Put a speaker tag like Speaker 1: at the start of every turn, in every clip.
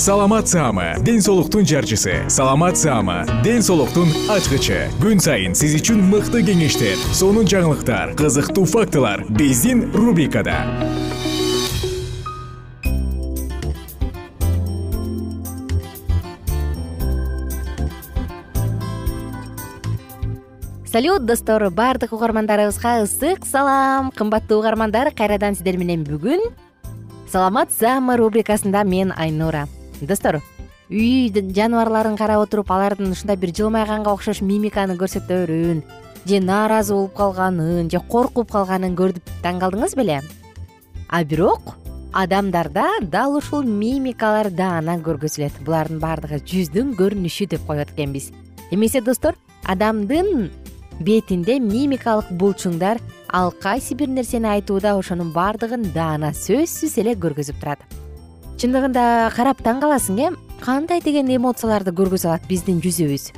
Speaker 1: саламат саама ден соолуктун жарчысы. Саламат саама ден соолуктун ачкычы. Күн сайын сиз үчүн мыкты кеңештер сонун жаңылыктар кызыктуу фактылар биздин рубрикада.
Speaker 2: Салют достор баардык угармандарыбызга ысык салам. Кымбаттуу угармандар кайрадан сиздер менен бүгүн саламат саама рубрикасында мен айнура достор. Үй жаныбарларын карап отуруп алардын ушундай бир жылмайганга окшош мимиканы көрсөтөөрүн же нааразы болуп калганын же коркуп калганын көрүп таң калдыңыз беле? А бирок адамдарда дал ушул мимикалар даана көргөзүлөт. Булардын баардыгы жүздүн көрүнүшү деп коет экенбиз эмесе достор адамдын бетинде мимикалык булчуңдар ал кайсы бир нерсени айтууда ошонун баардыгын даана сөзсүз эле көргөзүп турат чындыгында карап таң каласың э? Кандай деген эмоцияларды көргөзө алат биздин жүзүбүз?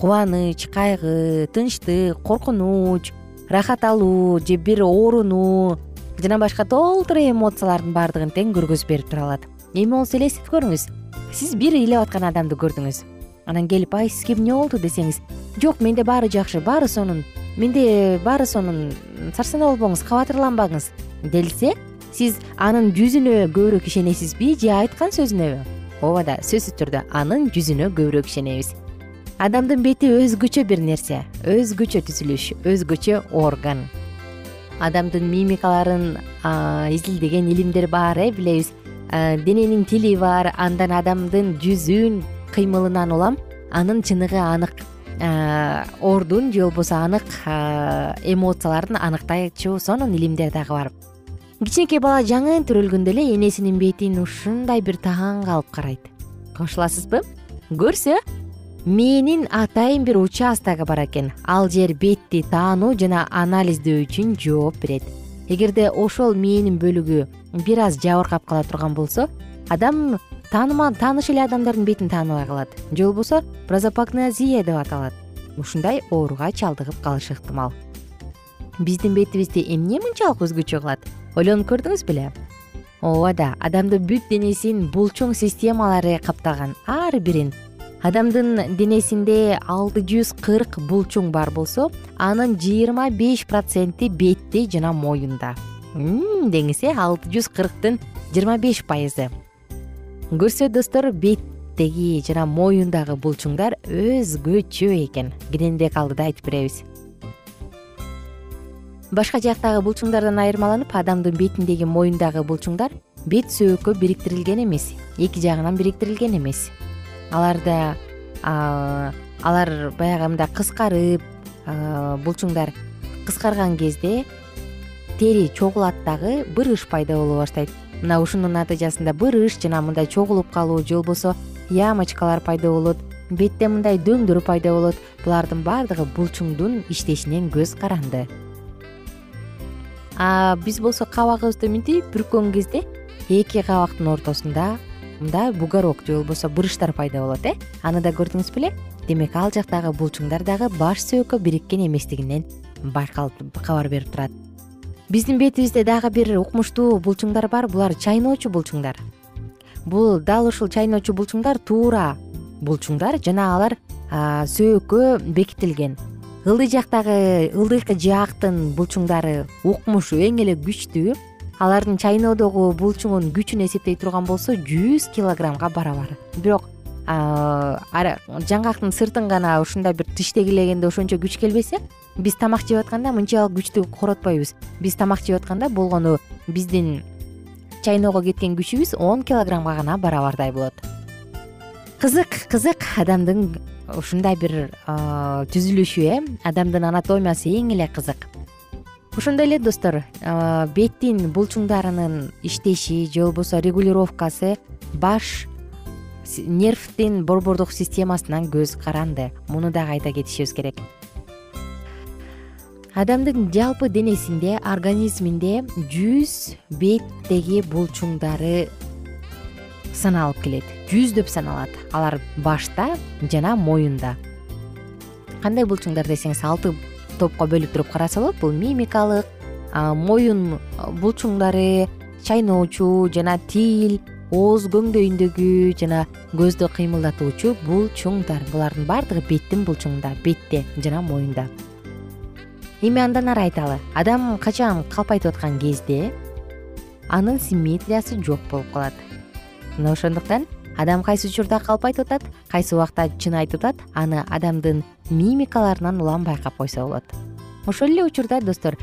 Speaker 2: Кубаныч кайгы тынчтык коркунуч рахат алуу же бир оорунуу жана башка толтура эмоциялардын баардыгын тең көргөзүп берип тура алат эми болсо элестетип көрүңүз. Сиз бир ыйлап аткан адамды көрдүңүз. Анан келип ай сизге эмне болду? десеңиз жок менде баары жакшы баары сонун менде баары сонун сарсанаа болбоңуз кабатырланбаңыз делсе сиз анын жүзүнө көбүрөөк ишенесизби же айткан сөзүнөбү ооба да сөзсүз түрдө анын жүзүнө көбүрөөк ишенебиз. Адамдын бети өзгөчө бир нерсе өзгөчө түзүлүш өзгөчө орган. Адамдын мимикаларын изилдеген илимдер бар э билебиз. Дененин тили бар андан адамдын жүзүн кыймылынан улам анын чыныгы анык ордун же болбосо анык эмоцияларын аныктачу сонун илимдер дагы бар кичинекей бала жаңы төрөлгөндө эле энесинин бетин ушундай бир таң калып карайт. Кошуласызбы? Көрсө мээнин атайын бир участогу бар экен. Ал жер бетти таануу жана анализдөө үчүн жооп берет. Эгерде ошол мээнин бөлүгү бир аз жабыркап кала турган болсо адам тааныш эле адамдардын бетин тааныбай калат. Же болбосо прозапагнозия деп аталат. Ушундай ооруга чалдыгып калышы ыктымал биздин бетибизди эмне мынчалык өзгөчө кылат? Ойлонуп көрдүңүз беле? Ооба да адамдын бүт денесин булчуң системалары каптаган ар бирин. Адамдын денесинде алты жүз кырк булчуң бар болсо анын жыйырма беш проценти бетте жана моюнда. Деңиз э алты жүз кырктын жыйырма беш пайызы. Көрсө достор беттеги жана моюндагы булчуңдар өзгөчө экен. Кененирээк алдыда айтып беребиз башка жактагы булчуңдардан айырмаланып адамдын бетиндеги моюндагы булчуңдар бет сөөккө бириктирилген эмес эки жагынан бириктирилген эмес. Аларда алар баягы мындай кыскарып булчуңдар кыскарган кезде тери чогулат дагы бырыш пайда боло баштайт. Мына ушунун натыйжасында бырыш жана мындай чогулуп калуу же болбосо ямочкалар пайда болот бетте мындай дөңдөр пайда болот. Булардын баардыгы булчуңдун иштешинен көз каранды биз болсо кабагыбызды мынтип бүрккөн кезде эки кабактын ортосунда мындай бугорок же болбосо брыштар пайда болот э? Аны да көрдүңүз беле? Демек ал жактагы булчуңдар дагы баш сөөккө бириккен эместигинен байкалып кабар берип турат. Биздин бетибизде дагы бир укмуштуу булчуңдар бар. Булар чайноочу булчуңдар. Бул дал ушул чайноочу булчуңдар туура булчуңдар жана алар сөөккө бекитилген ылдый жактагы ылдыйкы жаактын булчуңдары укмушу эң эле күчтүү. Алардын чайноодогу булчуңун күчүн эсептей турган болсо жүз килограммга барабар. Бирок жаңгактын сыртын гана ушундай бир тиштегилегенде ошончо күч келбесе биз тамак жеп атканда мынчалык күчтүү коротпойбуз. Биз тамак жеп атканда болгону биздин чайноого кеткен күчүбүз он килограммга гана барабардай болот. Кызык кызык адамдын ушундай бир түзүлүшү э адамдын анатомиясы эң эле кызык. Ошондой эле достор беттин булчуңдарынын иштеши же болбосо регулировкасы баш нервдин борбордук системасынан көз каранды. Муну дагы айта кетишибиз керек. Адамдын жалпы денесинде организминде жүз беттеги булчуңдары саналып келет. Жүздөп саналат. Алар башта жана моюнда. Кандай булчуңдар десеңиз алты топко бөлүп туруп караса болот бул мимикалык моюн булчуңдары чайноочу жана тил ооз көңдөйүндөгү жана көздү кыймылдатуучу булчуңдар. Булардын баардыгы беттин булчуңунда бетте жана моюнда. Эми андан ары айталы адам качан калпайтып аткан кезде анын симметриясы жок болуп калат мына ошондуктан адам кайсы учурда калпайтып атат кайсы убакта чын айтып атат аны адамдын мимикаларынан улам байкап койсо болот. Ошол эле учурда достор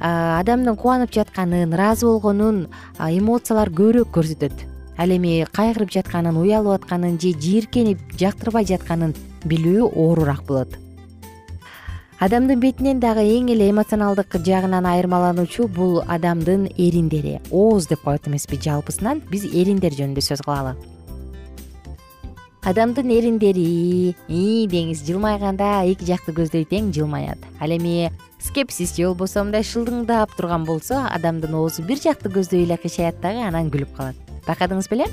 Speaker 2: адамдын кубанып жатканын ыраазы болгонун эмоциялар көбүрөөк көрсөтөт. Ал эми кайгырып жатканын уялып атканын же жийиркенип жактырбай жатканын билүү оорураак болот адамдын бетинен дагы эң эле эмоционалдык жагынан айырмалануучу бул адамдын эриндери. Ооз деп коет эмеспи жалпысынан биз эриндер жөнүндө сөз кылалы. Адамдын эриндери ии деңиз жылмайганда эки жакты көздөй тең жылмаят ал эми скепсис же болбосо мындай шылдыңдап турган болсо адамдын оозу бир жакты көздөй эле кыйшаят дагы анан күлүп калат. Байкадыңыз беле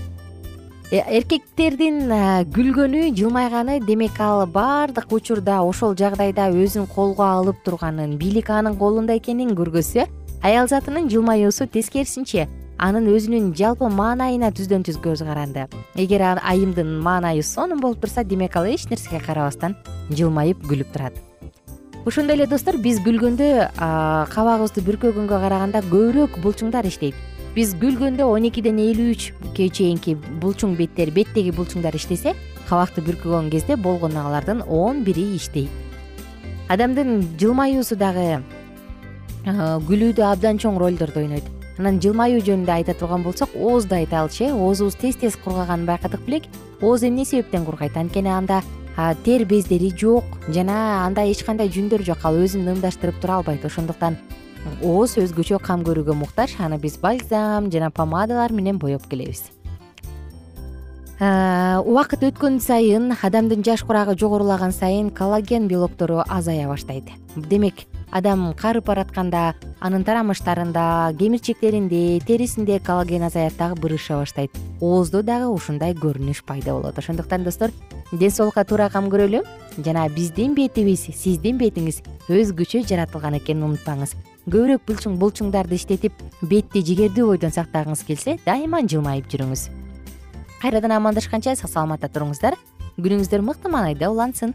Speaker 2: эркектердин күлгөнү жылмайганы демек ал баардык учурда ошол жагдайда өзүн колго алып турганын бийлик анын колунда экенин көргөзсө аял затынын жылмаюусу тескерисинче анын өзүнүн жалпы маанайына түздөн түз көз каранды эгер айымдын маанайы сонун болуп турса демек ал эч нерсеге карабастан жылмайып күлүп турат. Ошондой эле достор биз күлгөндө кабагыбызды бүркөгөнгө караганда көбүрөөк булчуңдар иштейт биз күлгөндө он экиден элүү үчкө чейинки булчуң беттер беттеги булчуңдар иштесе кабакты бүркөгөн кезде болгону алардын он бири иштейт адамдын жылмаюусу дагы күлүүдө абдан чоң ролдорду ойнойт. Анан жылмаюу жөнүндө айта турган болсок оозду айталычы оозубуз тез тез кургаганын байкадык белек ооз эмне себептен кургайт? Анткени анда тер бездери жок жана анда эч кандай жүндөр жок ал өзүн ымдаштырып тура албайт. Ошондуктан ооз өзгөчө кам көрүүгө муктаж аны биз бальзам жана помадалар менен боеп келебиз. Убакыт өткөн сайын адамдын жаш курагы жогорулаган сайын коллаген белоктору азая баштайт. Демек адам карып баратканда анын тарамыштарында кемирчектеринде терисинде коллаген азаят дагы бырыша баштайт. Ооздо дагы ушундай көрүнүш пайда болот. Ошондуктан достор ден соолукка туура кам көрөлү жана биздин бетибиз сиздин бетиңиз өзгөчө жаратылган экенин унутпаңыз көбүрөөк булчуң булчуңдарды иштетип бетти жигердүү бойдон сактагыңыз келсе дайыма жылмайып жүрүңүз. Кайрадан амандашканча сак саламатта туруңуздар. Күнүңүздөр мыкты маанайда улансын.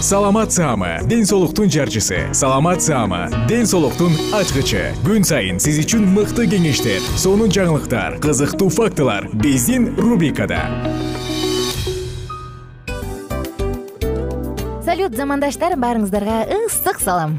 Speaker 1: Саламат саама ден соолуктун жарчысы. Саламат саама ден соолуктун ачкычы. Күн сайын сиз үчүн мыкты кеңештер сонун жаңылыктар кызыктуу фактылар биздин рубрикада.
Speaker 2: Салют замандаштар баарыңыздарга ысык салам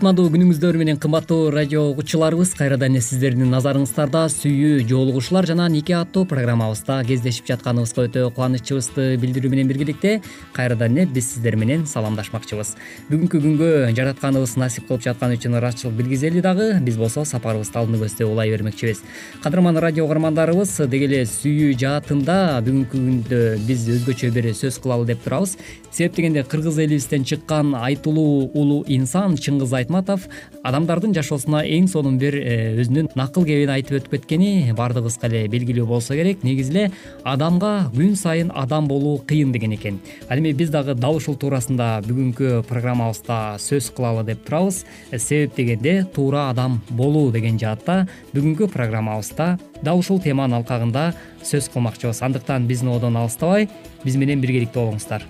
Speaker 3: кутмандуу күнүңүздөр менен кымбаттуу радио угуучуларыбыз кайрадан эле сиздердин назарыңыздарда сүйүү жоолугушуулар жана нике аттуу программабызда кездешип жатканыбызга өтө кубанычыбызды билдирүү менен биргеликте кайрадан эле биз сиздер менен саламдашмакчыбыз. Бүгүнкү күнгө жаратканыбыз насип кылып жатканы үчүн ыраазычылык билгизели дагы биз болсо сапарыбызды алдыны көздөй улай бермекчибиз. Кадырман радио угармандарыбыз деги эле сүйүү жаатында бүгүнкү күндө биз өзгөчө бир сөз кылалы деп турабыз. Себеп дегенде кыргыз элибизден чыккан айтылуу улуу инсан чыңгыз айтматов адамдардын жашоосуна эң сонун бир э, өзүнүн накыл кебин айтып өтүп кеткени баардыгыбызга эле белгилүү болсо керек. Негизи эле адамга күн сайын адам болуу кыйын деген экен. Ал эми биз дагы дал ушул туурасында бүгүнкү программабызда сөз кылалы деп турабыз. Себеп дегенде туура адам болуу деген жаатта бүгүнкү программабызда дал ушул теманын алкагында сөз кылмакчыбыз. Андыктан биздин одон алыстабай биз менен биргеликте болуңуздар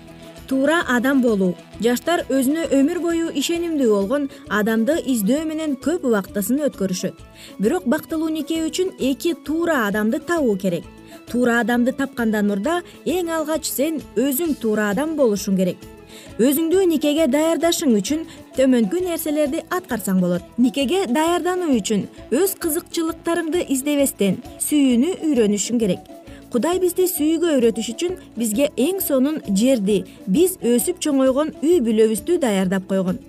Speaker 4: туура адам болуу. Жаштар өзүнө өмүр бою ишенимдүү болгон адамды издөө менен көп убактысын өткөрүшөт. Бирок бактылуу нике үчүн эки туура адамды табуу керек. Туура адамды тапкандан мурда эң алгач сен өзүң туура адам болушуң керек. Өзүңдү никеге даярдашың үчүн төмөнкү нерселерди аткарсаң болот. Никеге даярдануу үчүн өз кызыкчылыктарыңды издебестен сүйүүнү үйрөнүшүң керек кудай бизди сүйүүгө үйрөтүш үчүн бизге эң сонун жерди биз өсүп чоңойгон үй бүлөбүздү даярдап койгон.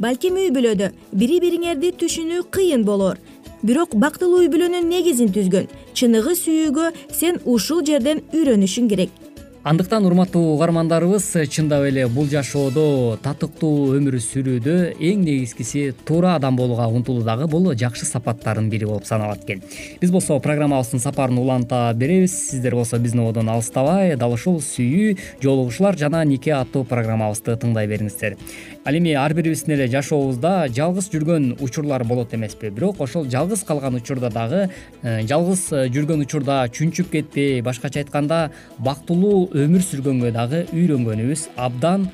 Speaker 4: Балким үй бүлөдө бири бириңерди түшүнүү кыйын болоор бирок бактылуу үй бүлөнүн негизин түзгөн чыныгы сүйүүгө сен ушул жерден үйрөнүшүң керек
Speaker 3: андыктан урматтуу угармандарыбыз чындап эле бул жашоодо татыктуу өмүр сүрүүдө эң негизгиси туура адам болууга умтулуу дагы бул жакшы сапаттардын бири болуп саналат экен. Биз болсо программабыздын сапарын уланта беребиз. Сиздер болсо биздин одон алыстабай дал ушул сүйүү жоолугушуулар жана нике аттуу программабызды тыңдай бериңиздер. Ал эми ар бирибиздин эле жашообузда жалгыз жүргөн учурлар болот эмеспи. Бирок ошол жалгыз калган учурда дагы э, жалгыз жүргөн учурда чүнчүп кетпей башкача айтканда бактылуу өмүр сүргөнгө дагы үйрөнгөнүбүз абдан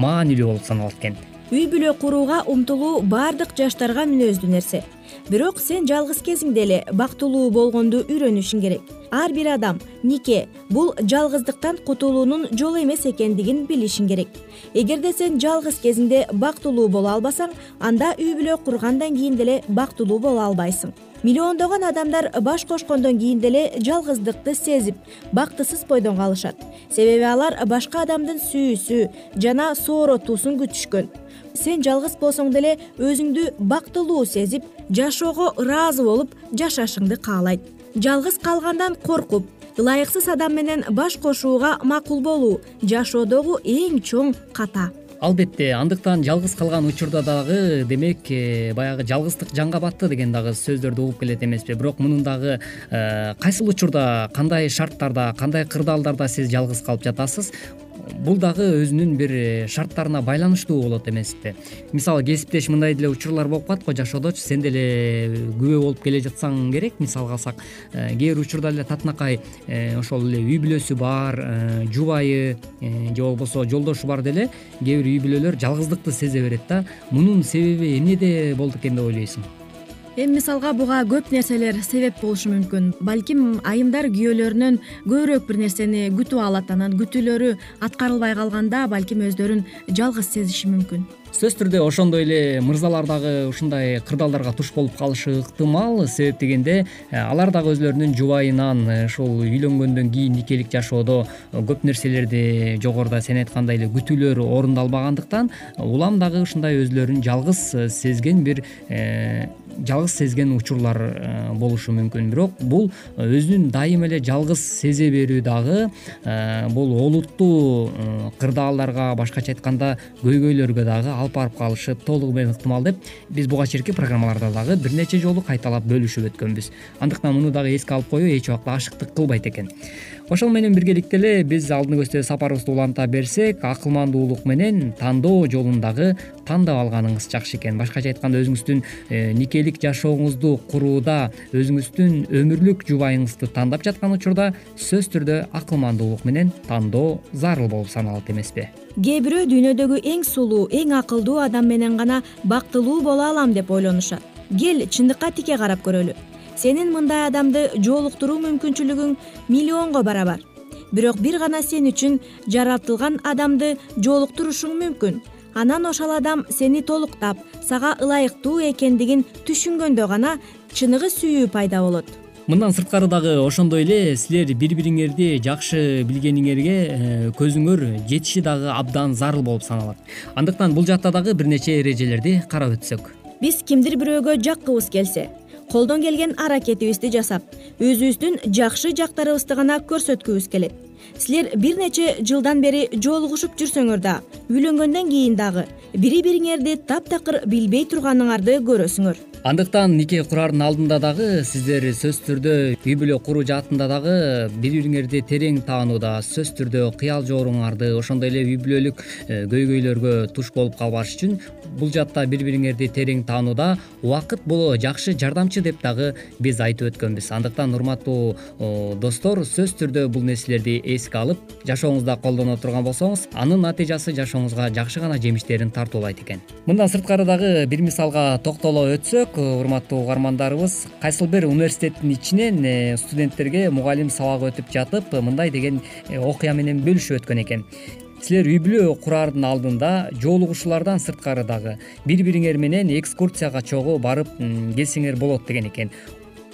Speaker 3: маанилүү болуп саналат экен.
Speaker 4: Үй бүлө курууга умтулуу баардык жаштарга мүнөздүү нерсе. Бирок сен жалгыз кезиңде эле бактылуу болгонду үйрөнүшүң керек. Ар бир адам нике бул жалгыздыктан кутулуунун жолу эмес экендигин билишиң керек. Эгерде сен жалгыз кезиңде бактылуу боло албасаң анда үй бүлө кургандан кийин деле бактылуу боло албайсың миллиондогон адамдар баш кошкондон кийин деле жалгыздыкты сезип бактысыз бойдон калышат. Себеби алар башка адамдын сүйүүсү жана сооротуусун күтүшкөн. Сен жалгыз болсоң деле өзүңдү бактылуу сезип жашоого ыраазы болуп жашашыңды каалайт. Жалгыз калгандан коркуп ылайыксыз адам менен баш кошууга макул болуу жашоодогу эң чоң ката
Speaker 3: албетте андыктан жалгыз калган учурда дагы демек э, баягы жалгыздык жанга батты деген дагы сөздөрдү угуп келет эмеспи. Бирок мунун дагы э, кайсыл учурда кандай шарттарда кандай кырдаалдарда сиз жалгыз калып жатасыз бул дагы өзүнүн бир э, шарттарына байланыштуу болот эмеспи мисалы кесиптеш мындай деле учурлар болуп калат го жашоодочу сен деле күбө болуп келе жатсаң керек. Мисалга алсак э, кээ бир учурда эле татынакай э, ошол эле үй бүлөсү бар жубайы же болбосо жолдошу бар деле кээ бир үй бүлөлөр жалгыздыкты сезе берет да. Мунун себеби эмнеде болду экен деп ойлойсуң
Speaker 4: эми мисалга буга көп нерселер себеп болушу мүмкүн. Балким айымдар күйөөлөрүнөн көбүрөөк бир нерсени күтүп алат анан күтүүлөрү аткарылбай калганда балким өздөрүн жалгыз сезиши мүмкүн.
Speaker 3: Сөзсүз түрдө ошондой эле мырзалар дагы ушундай кырдаалдарга туш болуп калышы ыктымал. Себеп дегенде э, алар дагы өзлөрүнүн жубайынан э, ушул үйлөнгөндөн кийин никелик жашоодо көп нерселерди жогоруда сен айткандай эле күтүүлөр орундалбагандыктан улам дагы ушундай өзүлөрүн жалгыз э, сезген бир жалгыз сезген учурлар э, болушу мүмкүн. Бирок бул өзүн дайыма эле жалгыз сезе берүү дагы э, бул олуттуу э, кырдаалдарга башкача айтканда көйгөйлөргө дагы алып барып калышы толугу менен ыктымал деп биз буга чейинки программаларда дагы бир нече жолу кайталап бөлүшүп өткөнбүз. Андыктан муну дагы эске алып коюу эч убакта ашыктык кылбайт экен ошол менен биргеликте эле биз алдыңы көздөй сапарыбызды уланта берсек акылмандуулук менен тандоо жолун дагы тандап алганыңыз жакшы экен. Башкача айтканда өзүңүздүн э, никелик жашооңузду курууда өзүңүздүн өмүрлүк жубайыңызды тандап жаткан учурда сөзсүз түрдө акылмандуулук менен тандоо зарыл болуп саналат эмеспи?
Speaker 4: Кээ бирөө дүйнөдөгү эң сулуу эң акылдуу адам менен гана бактылуу боло алам деп ойлонушат кел чындыкка тике карап көрөлү сенин мындай адамды жолуктуруу мүмкүнчүлүгүң миллионго барабар. Бирок бир гана сен үчүн жаратылган адамды жолуктурушуң мүмкүн. Анан ошол адам сени толуктап сага ылайыктуу экендигин түшүнгөндө гана чыныгы сүйүү пайда болот.
Speaker 3: Мындан сырткары дагы ошондой эле силер бири бириңерди жакшы билгениңерге э, көзүңөр жетиши дагы абдан зарыл болуп саналат. Андыктан бул жакта дагы бир нече эрежелерди карап өтсөк.
Speaker 4: Биз кимдир бирөөгө жаккыбыз келсе колдон келген аракетибизди жасап өзүбүздүн жакшы жактарыбызды гана көрсөткүбүз келет. Силер бир нече жылдан бери жолугушуп жүрсөңөр да үйлөнгөндөн кийин дагы бири бириңерди таптакыр билбей турганыңарды көрөсүңөр
Speaker 3: андыктан нике курардын алдында дагы сиздер сөзсүз түрдө үй бүлө куруу жаатында дагы бири бириңерди терең таанууда сөзсүз түрдө кыял жооруңарды ошондой эле үй бүлөлүк э, көйгөйлөргө туш болуп калбаш үчүн бул жаатта бири бириңерди терең таанууда убакыт бул жакшы жардамчы деп дагы биз айтып өткөнбүз. Андыктан урматтуу достор сөзсүз түрдө бул нерселерди эске алып жашооңузда колдоно турган болсоңуз анын натыйжасы жашооңузга жакшы гана жемиштерин тартуулайт экен. Мындан сырткары дагы бир мисалга токтоло өтсөк урматтуу угармандарыбыз. Кайсыл бир университеттин ичинен э, студенттерге мугалим сабак өтүп жатып мындай деген э, окуя менен бөлүшүп өткөн экен. Силер үй бүлө кураардын алдында жолугушуулардан сырткары дагы. Бири бириңер менен экскурцияга чогуу барып келсеңер болот деген экен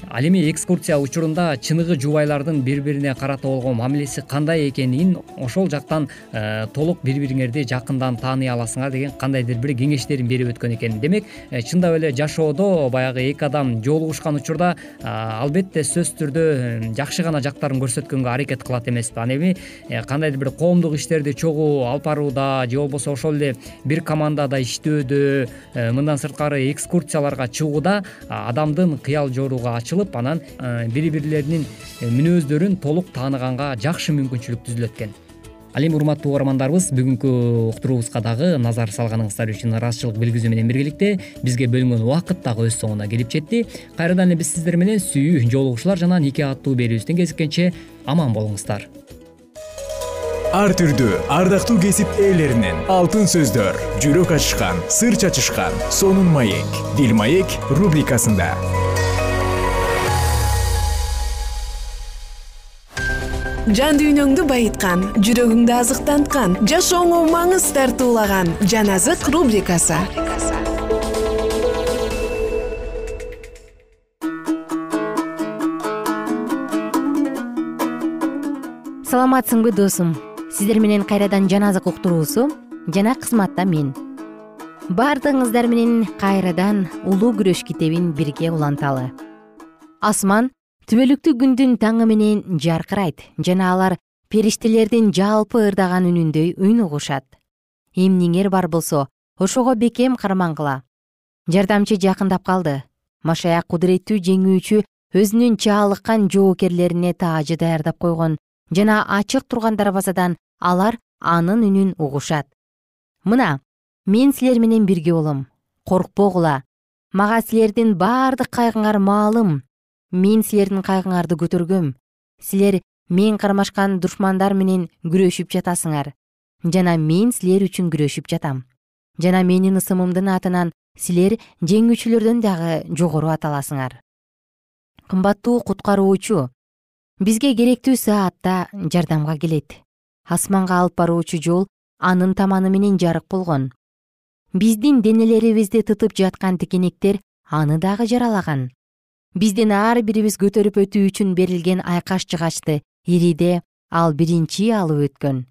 Speaker 3: ал эми экскурсия учурунда чыныгы жубайлардын бири бирине карата болгон мамилеси кандай экенин ошол жактан э, толук бири бириңерди жакындан тааный аласыңар деген кандайдыр бир кеңештерин берип өткөн экен. Демек э, чындап эле жашоодо баягы эки адам жолугушкан учурда албетте сөзсүз түрдө жакшы гана жактарын көрсөткөнгө аракет кылат эмеспи ал эми э, кандайдыр бир коомдук иштерди чогуу алып барууда же болбосо ошол эле бир командада иштөөдө мындан сырткары экскурсияларга чыгууда адамдын кыял жооругу ачылып анан э, бири бирлеринин э, мүнөздөрүн толук тааныганга жакшы мүмкүнчүлүк түзүлөт экен ал эми урматтуу угармандарыбыз бүгүнкү уктуруубузга дагы назар салганыңыздар үчүн ыраазычылык билгизүү менен биргеликте бизге бөлүнгөн убакыт дагы өз соңуна келип жетти. Кайрадан эле биз сиздер менен сүйүү жолугушуулар жана нике аттуу берүүбүздөн кезиккенче аман болуңуздар.
Speaker 1: Ар түрдүү ардактуу кесип ээлеринен алтын сөздөр жүрөк ачышкан сыр чачышкан сонун маек бил маек рубрикасында
Speaker 5: жан дүйнөңдү байыткан жүрөгүңдү азыктанткан жашооңо маңыз тартуулаган жан азык рубрикасы.
Speaker 2: Саламатсыңбы досум. Сиздер менен кайрадан жан азык уктуруусу жана кызматта мен. Баардыгыңыздар менен кайрадан улуу күрөш китебин бирге уланталы. Асман түбөлүктүү күндүн таңы менен жаркырайт жана алар периштелердин жалпы ырдаган үнүндөй үн угушат. Эмнеңер бар болсо ошого бекем кармангыла жардамчы жакындап калды. Машаяк кудуреттүү жеңүүчү өзүнүн чаалыккан жоокерлерине таажы даярдап койгон жана ачык турган дарбазадан алар анын үнүн угушат. Мына мен силер менен бирге болом. Коркпогула. Мага силердин баардык кайгыңар маалым мен силердин кайгыңарды көтөргөм. Силер мен кармашкан душмандар менен күрөшүп жатасыңар. Жана мен силер үчүн күрөшүп жатам. Жана менин ысымымдын атынан силер жеңүүчүлөрдөн дагы жогору аталасыңар кымбаттуу куткаруучу бизге керектүү саатта жардамга келет. Асманга алып баруучу жол анын таманы менен жарык болгон. Биздин денелерибизди тытып жаткан тикенектер аны дагы жаралаган биздин ар бирибиз көтөрүп өтүү үчүн берилген айкаш жыгачты ириде ал биринчи алып өткөн.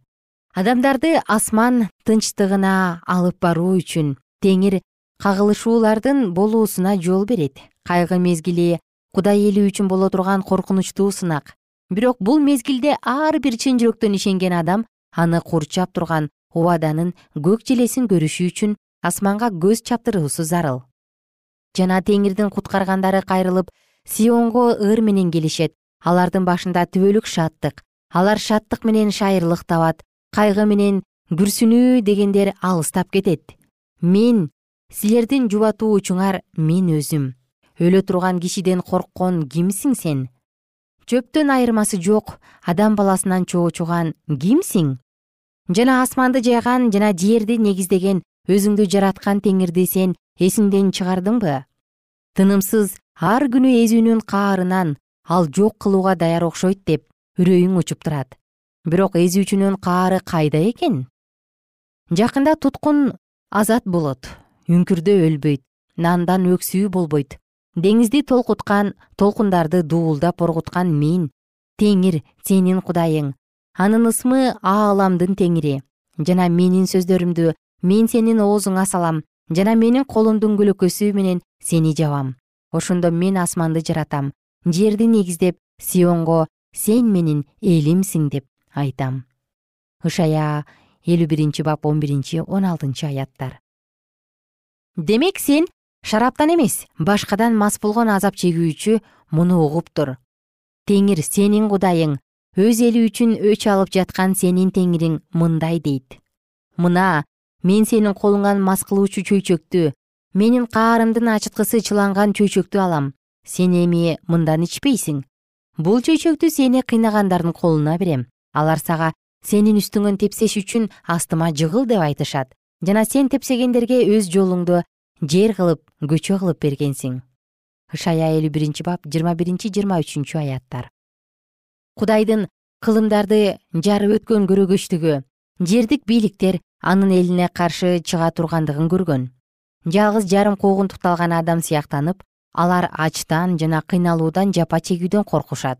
Speaker 2: Адамдарды асман тынчтыгына алып баруу үчүн теңир кагылышуулардын болуусуна жол берет. Кайгы мезгили кудай эли үчүн боло турган коркунучтуу сынак. Бирок бул мезгилде ар бир чын жүрөктөн ишенген адам аны курчап турган убаданын көк желесин көрүшү үчүн асманга көз чаптыруусу зарыл жана теңирдин куткаргандары кайрылып сионго ыр менен келишет. Алардын башында түбөлүк шаттык. Алар шаттык менен шайырлык табат кайгы менен күрсүнүү дегендер алыстап кетет. Мен силердин жубатуучуңар мен өзүм. Өлө турган кишиден корккон кимсиң сен? Чөптөн айырмасы жок адам баласынан чоочуган кимсиң? Жана асманды жайган жана жерди негиздеген өзүңдү жараткан теңирди сен эсиңден чыгардыңбы тынымсыз ар күнү эзүүнүн каарынан ал жок кылууга даяр окшойт деп үрөйүң учуп турат. Бирок эзүүчүнүн каары кайда экен? Жакында туткун азат болот үңкүрдө өлбөйт нандан өксүү болбойт. Деңизди толкуткан толкундарды дуулдап оргуткан мен теңир сенин кудайың. Анын ысмы ааламдын теңири жана менин сөздөрүмдү мен сенин оозуңа салам жана менин колумдун көлөкөсү менен сени жабам. Ошондо мен асманды жаратам. Жерди негиздеп сионго сен менин элимсиң деп айтам. Ышая элүү биринчи бап он биринчи он алтынчы аяттар. Демек сен шараптан эмес башкадан мас болгон азап чегүүчү муну угуп тур. Теңир сенин кудайың өз эли үчүн өч алып жаткан сенин теңириң мындай дейт. Мына мен сенин колуңан мас кылуучу чөйчөктү менин каарымдын ачыткысы чыланган чөйчөктү алам. Сен эми мындан ичпейсиң. Бул чөйчөктү сени кыйнагандардын колуна берем. Алар сага сенин үстүңөн тепсеш үчүн астыма жыгыл деп айтышат. Жана сен тепсегендерге өз жолуңду жер кылып көчө кылып бергенсиң. Ышая элүү биринчи бап жыйырма биринчи жыйырма үчүнчү аяттар. Кудайдын кылымдарды жарып өткөн көрөгөчтүгү жердик бийликтер анын элине каршы чыга тургандыгын көргөн. Жалгыз жарым куугунтукталган адам сыяктанып алар ачтан жана кыйналуудан жапа чегүүдөн коркушат.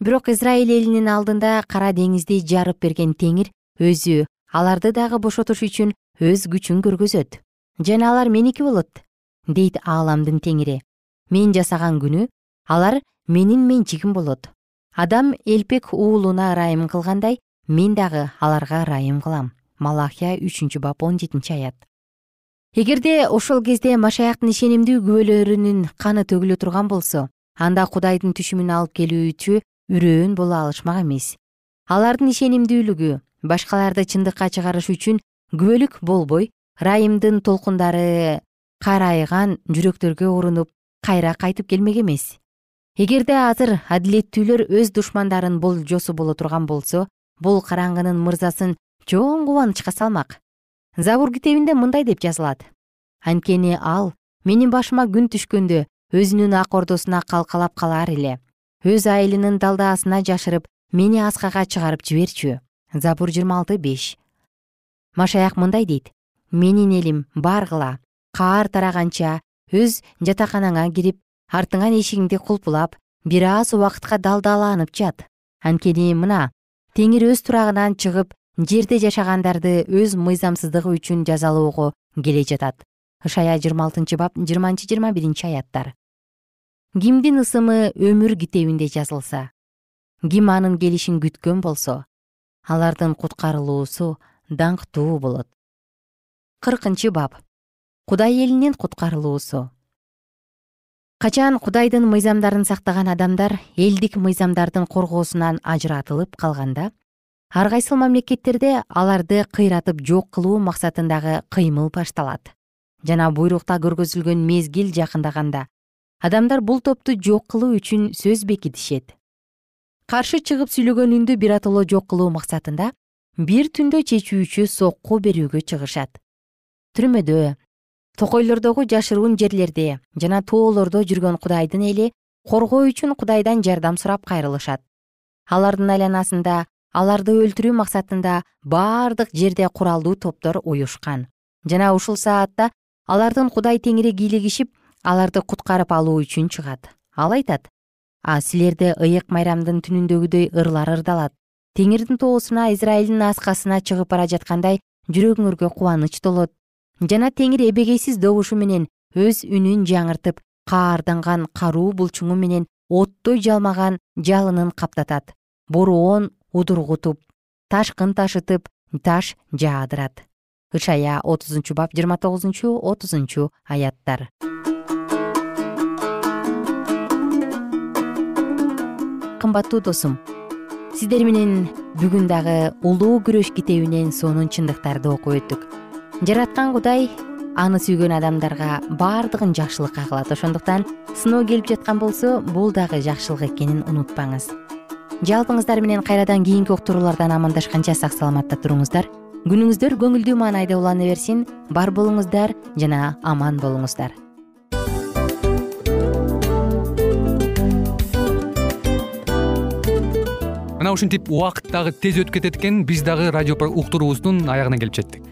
Speaker 2: Бирок израиль элинин алдында кара деңизди жарып берген теңир өзү аларды дагы бошотуш үчүн өз күчүн көргөзөт. Жана алар меники болот дейт ааламдын теңири. Мен жасаган күнү алар менин менчигим болот. Адам элпек уулуна ырайым кылгандай мен дагы аларга ырайым кылам малахия үчүнчү бап он жетинчи аят. Эгерде ошол кезде машаяктын ишенимдүү күбөлөрүнүн каны төгүлө турган болсо анда кудайдын түшүмүн алып келүүчү үрөөн боло алышмак эмес. Алардын ишенимдүүлүгү башкаларды чындыкка чыгарыш үчүн күбөлүк болбой ырайымдын толкундары карайган жүрөктөргө урунуп кайра кайтып келмек эмес. Эгерде азыр адилеттүүлөр өз душмандарын болжосу боло турган болсо бул караңгынын мырзасын чоң кубанычка салмак. Забур китебинде мындай деп жазылат. Анткени ал менин башыма күн түшкөндө өзүнүн ак ордосуна калкалап калар эле. Өз айылынын далдаасына жашырып мени аскага чыгарып жиберчү. Забур жыйырма алты беш. Машаяк мындай дейт. Менин элим баргыла каар тараганча өз жатаканаңа кирип артыңан эшигиңди кулпулап бир аз убакытка далдааланып жат. Анткени мына теңир өз турагынан чыгып жерде жашагандарды өз мыйзамсыздыгы үчүн жазалоого келе жатат. Ышая жыйырма алтынчы бап жыйырманчы жыйырма биринчи аяттар. Кимдин ысымы өмүр китебинде жазылса ким анын келишин күткөн болсо алардын куткарылуусу даңктуу болот. Кыркынчы бап. Кудай элинин куткарылуусу. Качан кудайдын мыйзамдарын сактаган адамдар элдик мыйзамдардын коргоосунан ажыратылып калганда ар кайсыл мамлекеттерде аларды кыйратып жок кылуу максатындагы кыймыл башталат. Жана буйрукта көргөзүлгөн мезгил жакындаганда адамдар бул топту жок кылуу үчүн сөз бекитишет. Каршы чыгып сүйлөгөн үндү биротоло жок кылуу максатында бир түндө чечүүчү сокку берүүгө чыгышат. Түрмөдө токойлордогу жашыруун жерлерде жана тоолордо жүргөн кудайдын эли коргоо үчүн кудайдан жардам сурап кайрылышат. Алардын айланасында аларды өлтүрүү максатында баардык жерде куралдуу топтор уюшкан. Жана ушул саатта алардын кудай теңири кийлигишип аларды куткарып алуу үчүн чыгат. Ал айтат а силерде ыйык майрамдын түнүндөгүдөй ырлар ырдалат. Теңирдин тоосуна израилдин аскасына чыгып бара жаткандай жүрөгүңөргө кубаныч толот. Жана теңир эбегейсиз добушу менен өз үнүн жаңыртып каарданган каруу булчуңу менен оттой жалмаган жалынын каптатат. Бороон удургутуп ташкын ташытып таш жаадырат. Ышая отузунчу бап жыйырма тогузунчу отузунчу аяттар. Кымбаттуу досум сиздер менен бүгүн дагы улуу күрөш китебинен сонун чындыктарды окуп өттүк. Жараткан кудай аны сүйгөн адамдарга баардыгын жакшылыкка кылат. Ошондуктан сыноо келип жаткан болсо бул дагы жакшылык экенин унутпаңыз жалпыңыздар менен кайрадан кийинки уктуруулардан амандашканча сак саламатта туруңуздар. Күнүңүздөр көңүлдүү маанайда улана берсин. Бар болуңуздар жана аман болуңуздар.
Speaker 6: Мына ушинтип убакыт дагы тез өтүп кетет экен. Биз дагы радио уктуруубуздун аягына келип жеттик